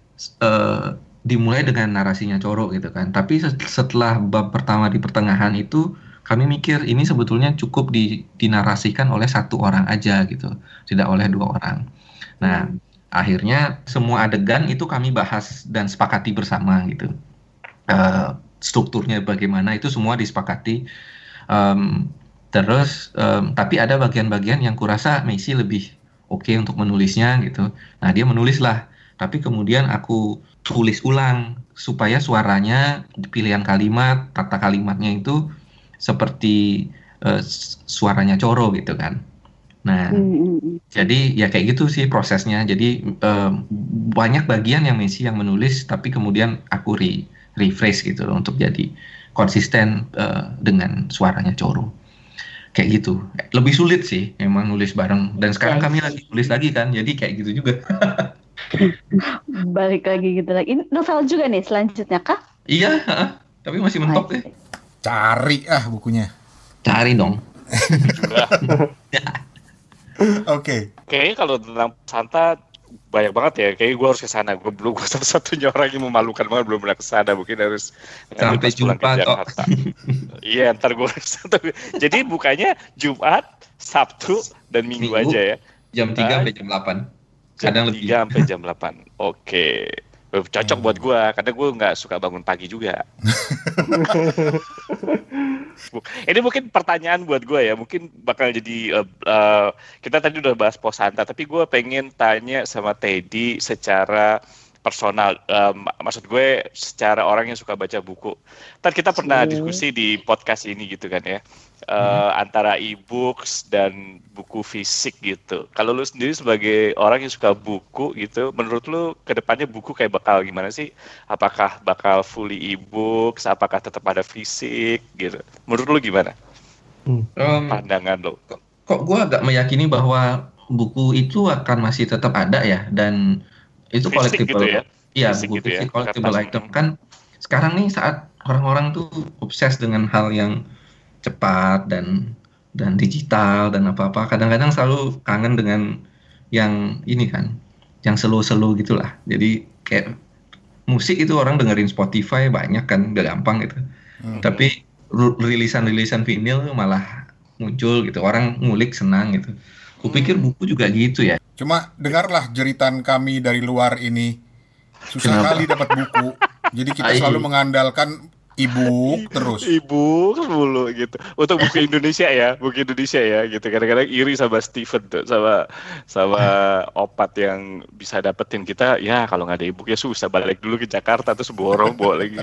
uh, dimulai dengan narasinya Coro gitu kan. Tapi setelah bab pertama di pertengahan itu kami mikir ini sebetulnya cukup di, dinarasikan oleh satu orang aja gitu, tidak oleh dua orang. Nah, akhirnya semua adegan itu kami bahas dan sepakati bersama gitu. Uh, strukturnya bagaimana itu semua disepakati. Um, terus, um, tapi ada bagian-bagian yang kurasa Messi lebih oke okay untuk menulisnya gitu. Nah dia menulislah, tapi kemudian aku tulis ulang supaya suaranya, pilihan kalimat, tata kalimatnya itu seperti uh, suaranya Coro gitu kan. Nah, mm-hmm. jadi ya kayak gitu sih prosesnya. Jadi uh, banyak bagian yang Messi yang menulis, tapi kemudian aku re refresh gitu loh untuk jadi konsisten uh, dengan suaranya Coro. Kayak gitu. Lebih sulit sih emang nulis bareng. Dan sekarang kami lagi nulis lagi kan, jadi kayak gitu juga. Balik lagi gitu lagi. Ini novel juga nih selanjutnya kah? Iya, tapi masih mentok deh. Cari ah bukunya. Cari dong. Oke. Okay. Kayaknya kalau tentang Santa banyak banget ya. Kayaknya gue harus ke sana. Gue belum gue satu-satunya orang yang memalukan banget belum pernah ke sana. Mungkin harus sampai Jumat kok. Iya, ntar gue Jadi bukanya Jumat, Sabtu dan Minggu, Minggu aja ya. Jam 3 sampai jam 8. Kadang jam 3 lebih. sampai jam 8. Oke. Okay. Cocok hmm. buat gue, karena gue nggak suka bangun pagi juga. Ini mungkin pertanyaan buat gue ya, mungkin bakal jadi uh, uh, kita tadi udah bahas posanta, tapi gue pengen tanya sama Teddy secara personal. Um, maksud gue secara orang yang suka baca buku. Tadi kita pernah hmm. diskusi di podcast ini gitu kan ya. Uh, hmm. antara e-books dan buku fisik gitu. Kalau lu sendiri sebagai orang yang suka buku gitu, menurut lu ke depannya buku kayak bakal gimana sih? Apakah bakal fully e-books? Apakah tetap ada fisik gitu? Menurut lu gimana? Hmm. Pandangan lo? Kok, kok gue agak meyakini bahwa buku itu akan masih tetap ada ya dan itu collectible gitu ya? iya buku gitu fisik ya? collectible Kertas. item kan sekarang nih saat orang-orang tuh obses dengan hal yang cepat dan dan digital dan apa-apa kadang-kadang selalu kangen dengan yang ini kan yang selo-selo gitulah jadi kayak musik itu orang dengerin Spotify banyak kan udah gampang gitu hmm. tapi rilisan-rilisan vinyl malah muncul gitu orang ngulik senang gitu kupikir hmm. buku juga gitu ya Cuma dengarlah jeritan kami dari luar ini. Susah Kenapa? kali dapat buku. Jadi kita selalu mengandalkan ibu terus. Ibu mulu gitu. Untuk buku Indonesia ya, buku Indonesia ya gitu. Kadang-kadang iri sama Steven tuh, sama sama opat yang bisa dapetin kita. Ya kalau nggak ada ibu ya susah balik dulu ke Jakarta terus borong bawa lagi.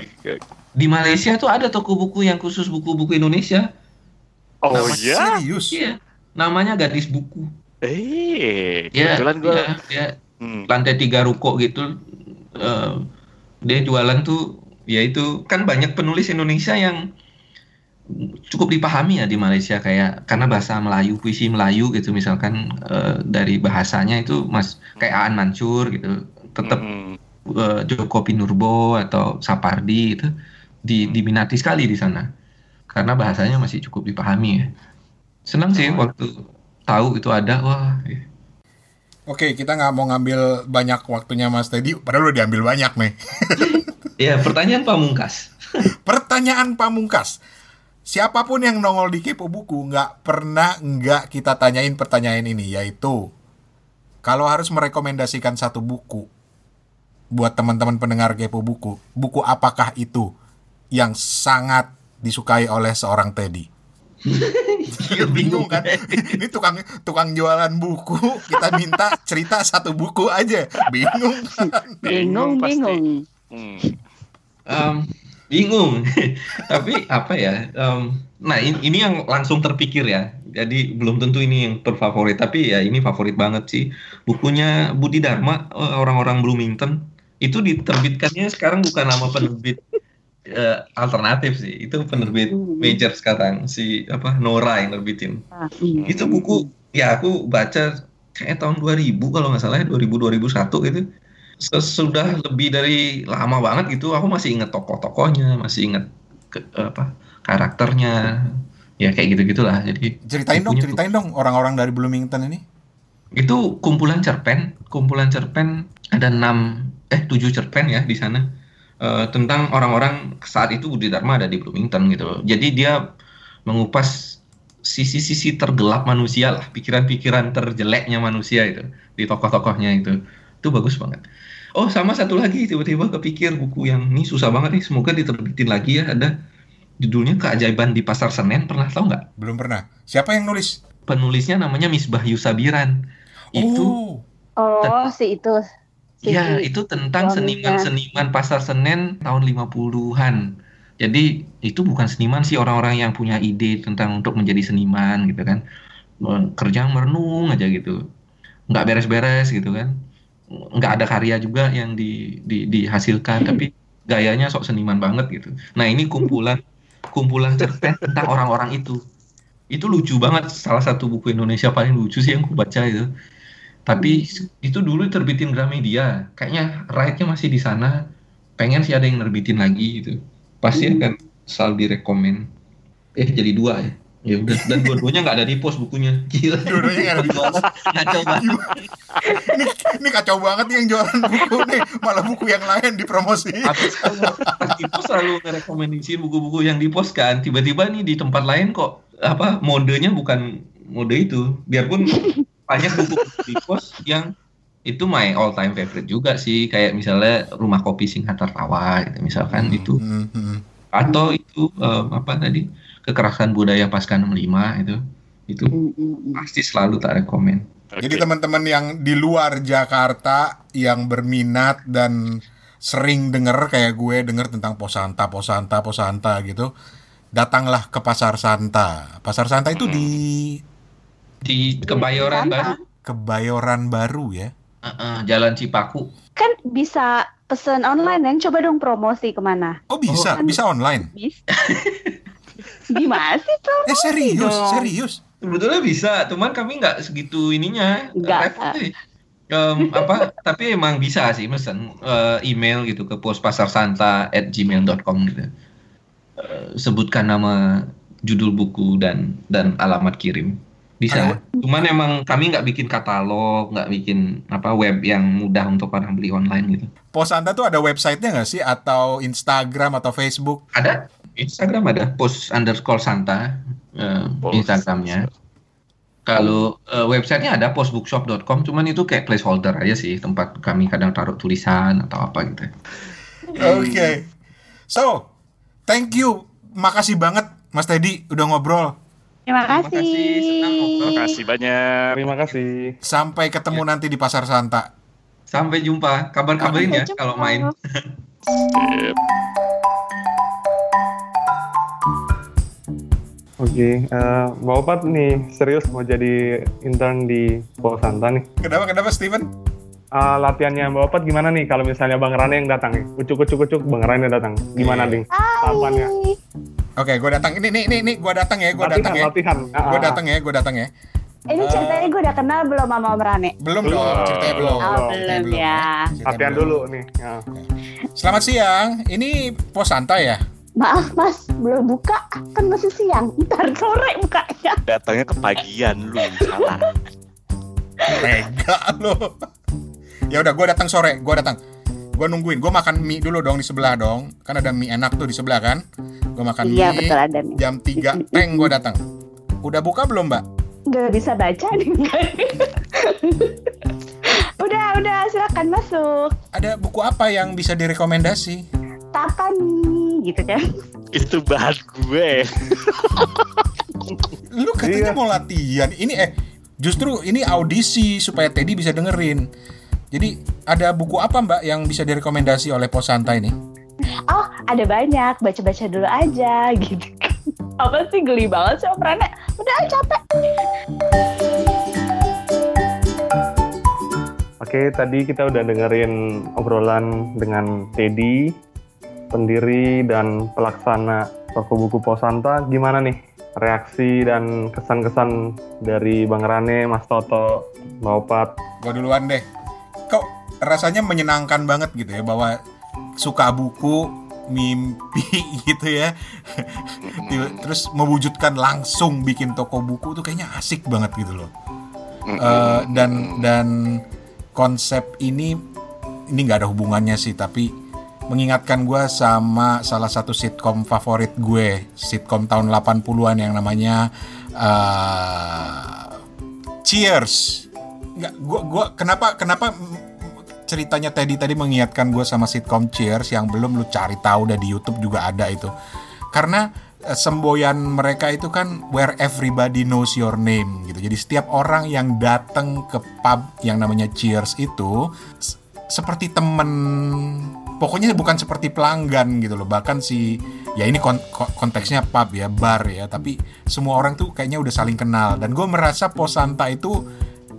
Di Malaysia tuh ada toko buku yang khusus buku-buku Indonesia. Oh iya? Serius? Iya. Namanya Gadis Buku. Eh, ya, kebetulan gue ya, ya, hmm. lantai tiga ruko gitu, uh, dia jualan tuh, ya itu kan banyak penulis Indonesia yang cukup dipahami ya di Malaysia kayak karena bahasa Melayu, puisi Melayu gitu misalkan uh, dari bahasanya itu mas kayak Aan Mansur gitu, tetap hmm. uh, Joko Pinurbo atau Sapardi itu di, diminati sekali di sana karena bahasanya masih cukup dipahami ya. Senang sih oh. waktu tahu itu ada wah Oke, kita nggak mau ngambil banyak waktunya Mas Teddy, padahal udah diambil banyak nih. Iya, pertanyaan pamungkas. pertanyaan pamungkas. Siapa pun yang nongol di Kepo Buku nggak pernah nggak kita tanyain pertanyaan ini, yaitu kalau harus merekomendasikan satu buku buat teman-teman pendengar Kepo Buku, buku apakah itu? yang sangat disukai oleh seorang Teddy? Iya, bingung kan. Ini tukang tukang jualan buku kita minta cerita satu buku aja. Bingung. Kan Bingung, pasti. bingung. Hmm. Em, bingung. Tapi apa ya em, nah ini, ini yang langsung terpikir ya. Jadi belum tentu ini yang terfavorit. Tapi ya ini favorit banget sih. Bukunya Budi Dharma eh, orang-orang Bloomington. Itu diterbitkannya sekarang bukan nama penerbit eh, alternatif sih. Itu penerbit major sekarang si apa Nora yang nerbitin. Ah, hmm. itu buku ya aku baca kayak tahun 2000 kalau nggak salah ya, 2000 2001 gitu. Sesudah lebih dari lama banget gitu aku masih inget tokoh-tokohnya masih inget ke- apa karakternya. Ya kayak gitu gitulah jadi ceritain dong ceritain dong orang-orang dari Bloomington ini. Itu kumpulan cerpen kumpulan cerpen ada enam eh tujuh cerpen ya di sana Eh, tentang orang-orang saat itu Budi Dharma ada di Bloomington gitu loh. jadi dia mengupas sisi-sisi tergelap manusia lah pikiran-pikiran terjeleknya manusia itu di tokoh-tokohnya itu. Itu bagus banget. Oh sama satu lagi tiba-tiba kepikir buku yang ini susah banget nih semoga diterbitin lagi ya. Ada judulnya keajaiban di pasar Senen pernah tahu nggak? Belum pernah. Siapa yang nulis? Penulisnya namanya Misbah Yusabiran. Itu oh. Oh, si itu. Ya, itu tentang seniman-seniman pasar Senen tahun 50-an. Jadi itu bukan seniman sih orang-orang yang punya ide tentang untuk menjadi seniman gitu kan. Kerja merenung aja gitu. Nggak beres-beres gitu kan. Nggak ada karya juga yang di, di- dihasilkan tapi gayanya sok seniman banget gitu. Nah, ini kumpulan kumpulan cerpen tentang orang-orang itu. Itu lucu banget, salah satu buku Indonesia paling lucu sih yang aku baca itu. Tapi itu dulu terbitin Gramedia. Kayaknya right-nya masih di sana. Pengen sih ada yang nerbitin lagi gitu. Pasti akan selalu direkomen. Eh jadi dua ya. Ya udah dan dua-duanya nggak ada di pos bukunya. Gila. Dua-duanya nggak ada di pos. Ngaco banget. ini, ini kacau banget nih yang jualan buku nih malah buku yang lain dipromosi selalu, di pos selalu ngerekomendasiin buku-buku yang di pos kan. Tiba-tiba nih di tempat lain kok apa modenya bukan mode itu. Biarpun banyak buku di pos yang itu my all time favorite juga sih kayak misalnya rumah kopi Singhatar Tawa gitu misalkan itu Hmm, hmm. atau itu eh, apa tadi kekerasan budaya pasca 65 itu itu Hmm, hmm, hmm. pasti selalu tak rekomen Jadi Oke. teman-teman yang di luar Jakarta yang berminat dan sering denger kayak gue denger tentang Posanta, Posanta, Posanta gitu, datanglah ke Pasar Santa. Pasar Santa itu di di Kebayoran. Baru Kebayoran Baru ya. eh, eh, Jalan Cipaku Kan bisa pesen online kan? Coba dong promosi ke mana? Oh bisa, Oh. bisa online. Bisa. Gimana sih tuh? Eh serius, dong. serius. sebetulnya bisa cuman kami nggak segitu ininya Nggak. Em, apa tapi emang bisa sih mesen eh, email gitu ke pospasarsanta at gmail.com gitu Eh, sebutkan nama judul buku dan dan alamat kirim bisa cuman emang kami nggak bikin katalog nggak bikin apa web yang mudah untuk orang beli online gitu Posanta tuh ada websitenya nggak sih atau Instagram atau Facebook? ada Instagram ada post underscore santa eh, Post. Instagramnya kalau eh, websitenya ada postbookshop.com cuman itu kayak placeholder aja sih tempat kami kadang taruh tulisan atau apa gitu Oke. So, thank you. Makasih banget Mas Teddy udah ngobrol. Terima Terima kasih. kasih, senang ngobrol. Terima kasih banyak. Terima kasih. Sampai ketemu nanti di Pasar Santa. sampai jumpa kabar-kabarin ya jumpa. kalau main Sip. Oke, eh, Mbak Opat nih serius mau jadi intern di Posanta nih. Kenapa kenapa Steven? Eh, latihannya Mbak Opat gimana nih kalau misalnya Bang Rane yang datang nih? Ucuk ucuk ucuk Bang Rane datang. Gimana nih? Tahapannya. Oke, gue datang. Ini nih nih nih gue datang ya, gue Latihan, datang ya. latihan. Gue ah, datang ya, gue datang ya. Ini ceritanya gue udah kenal belum sama Om Rane? Belum Belum. dong, ceritanya belum. Oh, Ceritanya belum ya. Ceritanya Latihan belum. dulu nih. Ya. Selamat siang. Ini Pos Santa ya? Maaf mas, belum buka. Kan masih siang. Ntar sore bukanya. Datangnya kepagian lu, salah. Tega lo. Ya udah, gue datang sore. Gue datang. Gue nungguin. Gue makan mie dulu dong di sebelah dong. Kan ada mie enak tuh di sebelah kan. Gue makan Iya mie. betul ada nih. Jam 3 teng gue datang. Udah buka belum mbak? Gak bisa baca nih. udah, udah silakan masuk. Ada buku apa yang bisa direkomendasi? Apa nih gitu kan. Itu bahan gue. Lu katanya Iya. mau latihan. Ini eh justru ini audisi supaya Teddy bisa dengerin. Jadi ada buku apa Mbak yang bisa direkomendasi oleh Posanta ini? Oh, ada banyak, baca-baca dulu aja gitu. Apa sih geli banget sih operannya? Udah ah, capek. Oke, tadi kita udah dengerin obrolan dengan Teddy, pendiri dan pelaksana toko buku Posanta. Gimana nih reaksi dan kesan-kesan dari Bang Rane, Mas Toto, Mbak Opat? Gua duluan deh. Rasanya menyenangkan banget gitu ya bahwa suka buku, mimpi gitu ya. Terus mewujudkan langsung bikin toko buku tuh kayaknya asik banget gitu loh. Eh, dan dan konsep ini ini nggak ada hubungannya sih tapi mengingatkan gue sama salah satu sitkom favorit gue sitkom tahun 80-an yang namanya eh, Cheers nggak gua gua kenapa kenapa ceritanya Teddy tadi mengingatkan gue sama sitkom Cheers yang belum lu cari tahu udah di YouTube juga ada itu. Karena eh, semboyan mereka itu kan where everybody knows your name gitu. Jadi setiap orang yang datang ke pub yang namanya Cheers itu seperti temen pokoknya bukan seperti pelanggan gitu loh. Bahkan si ya ini kon- ko- konteksnya pub ya bar ya tapi semua orang tuh kayaknya udah saling kenal. Dan gue merasa Posanta itu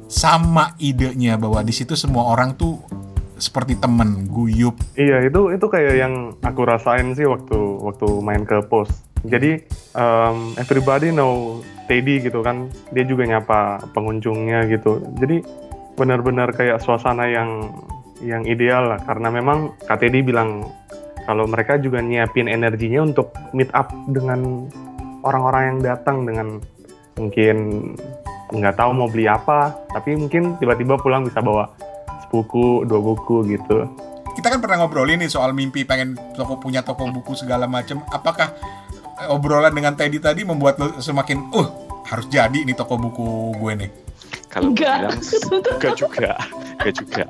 sama idenya bahwa di situ semua orang tuh seperti temen guyup Iya, itu itu kayak yang aku rasain sih waktu waktu main ke pos. Jadi um, everybody know Teddy gitu kan, dia juga nyapa pengunjungnya gitu. Jadi benar-benar kayak suasana yang yang ideal lah karena memang Kak Teddy bilang kalau mereka juga nyiapin energinya untuk meet up dengan orang-orang yang datang dengan mungkin nggak tahu mau beli apa, tapi mungkin tiba-tiba pulang bisa bawa sebuku, dua buku gitu. kita kan pernah ngobrolin nih soal mimpi pengen toko punya toko buku segala macam apakah eh, obrolan dengan Teddy tadi membuat lo semakin uh harus jadi nih toko buku gue nih Kalau Enggak. bilang enggak juga, enggak juga.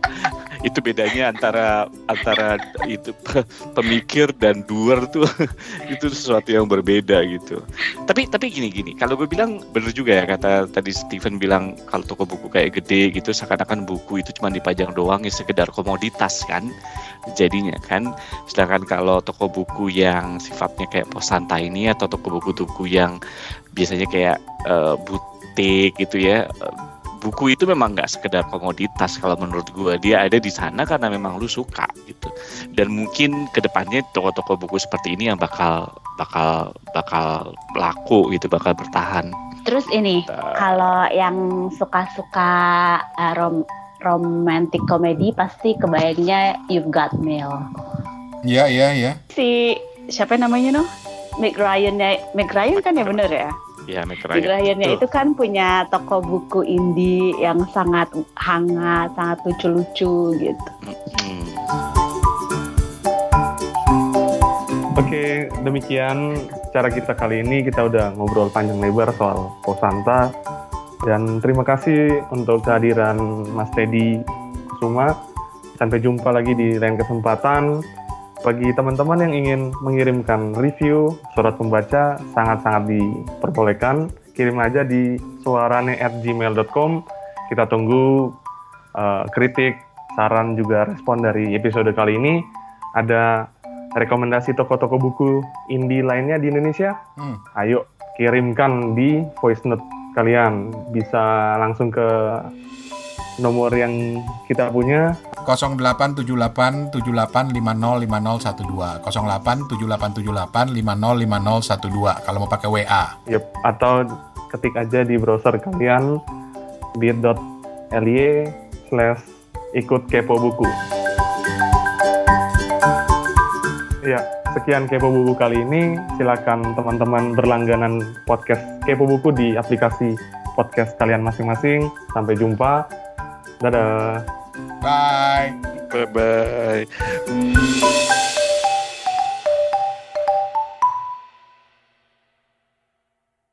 Itu bedanya antara antara itu pe- pemikir dan doer tuh itu sesuatu yang berbeda gitu. Tapi tapi gini gini, kalau gue bilang bener juga ya kata tadi Steven bilang kalau toko buku kayak gede gitu seakan-akan buku itu cuma dipajang doang ya sekedar komoditas kan jadinya kan. Sedangkan kalau toko buku yang sifatnya kayak Posanta ini atau toko buku-buku yang biasanya kayak eh, butik gitu ya buku itu memang nggak sekedar komoditas kalau menurut gua dia ada di sana karena memang lu suka gitu dan mungkin ke depannya toko-toko buku seperti ini yang bakal bakal bakal laku gitu bakal bertahan Terus ini, Uh, kalau yang suka-suka uh, rom romantic comedy pasti kebayangnya You've Got Mail. iya iya iya Si siapa namanya no? Meg Ryan Meg Ryan kan ya bener ya? Ya Betul. itu kan punya toko buku indie yang sangat hangat, sangat lucu-lucu gitu. Hmm. Oke, demikian cara kita kali ini. Kita udah ngobrol panjang lebar soal Posanta. Dan terima kasih untuk kehadiran Mas Teddy Kusuma. Sampai jumpa lagi di lain kesempatan. Bagi teman-teman yang ingin mengirimkan review, surat pembaca, sangat-sangat diperbolehkan. Kirim aja di suarane@gmail.com. Kita tunggu eh, kritik, saran, juga respon dari episode kali ini. Ada rekomendasi toko-toko buku indie lainnya di Indonesia? Hmm. Ayo kirimkan di voice note kalian. Bisa langsung ke nomor yang kita punya 087878505012 087878505012 kalau mau pakai WA Yep, atau ketik aja di browser kalian bit.ly slash ikut kepo buku. Ya, sekian kepo buku kali ini. Silakan teman-teman berlangganan podcast kepo buku di aplikasi podcast kalian masing-masing. Sampai jumpa. Dadah. bye bye bye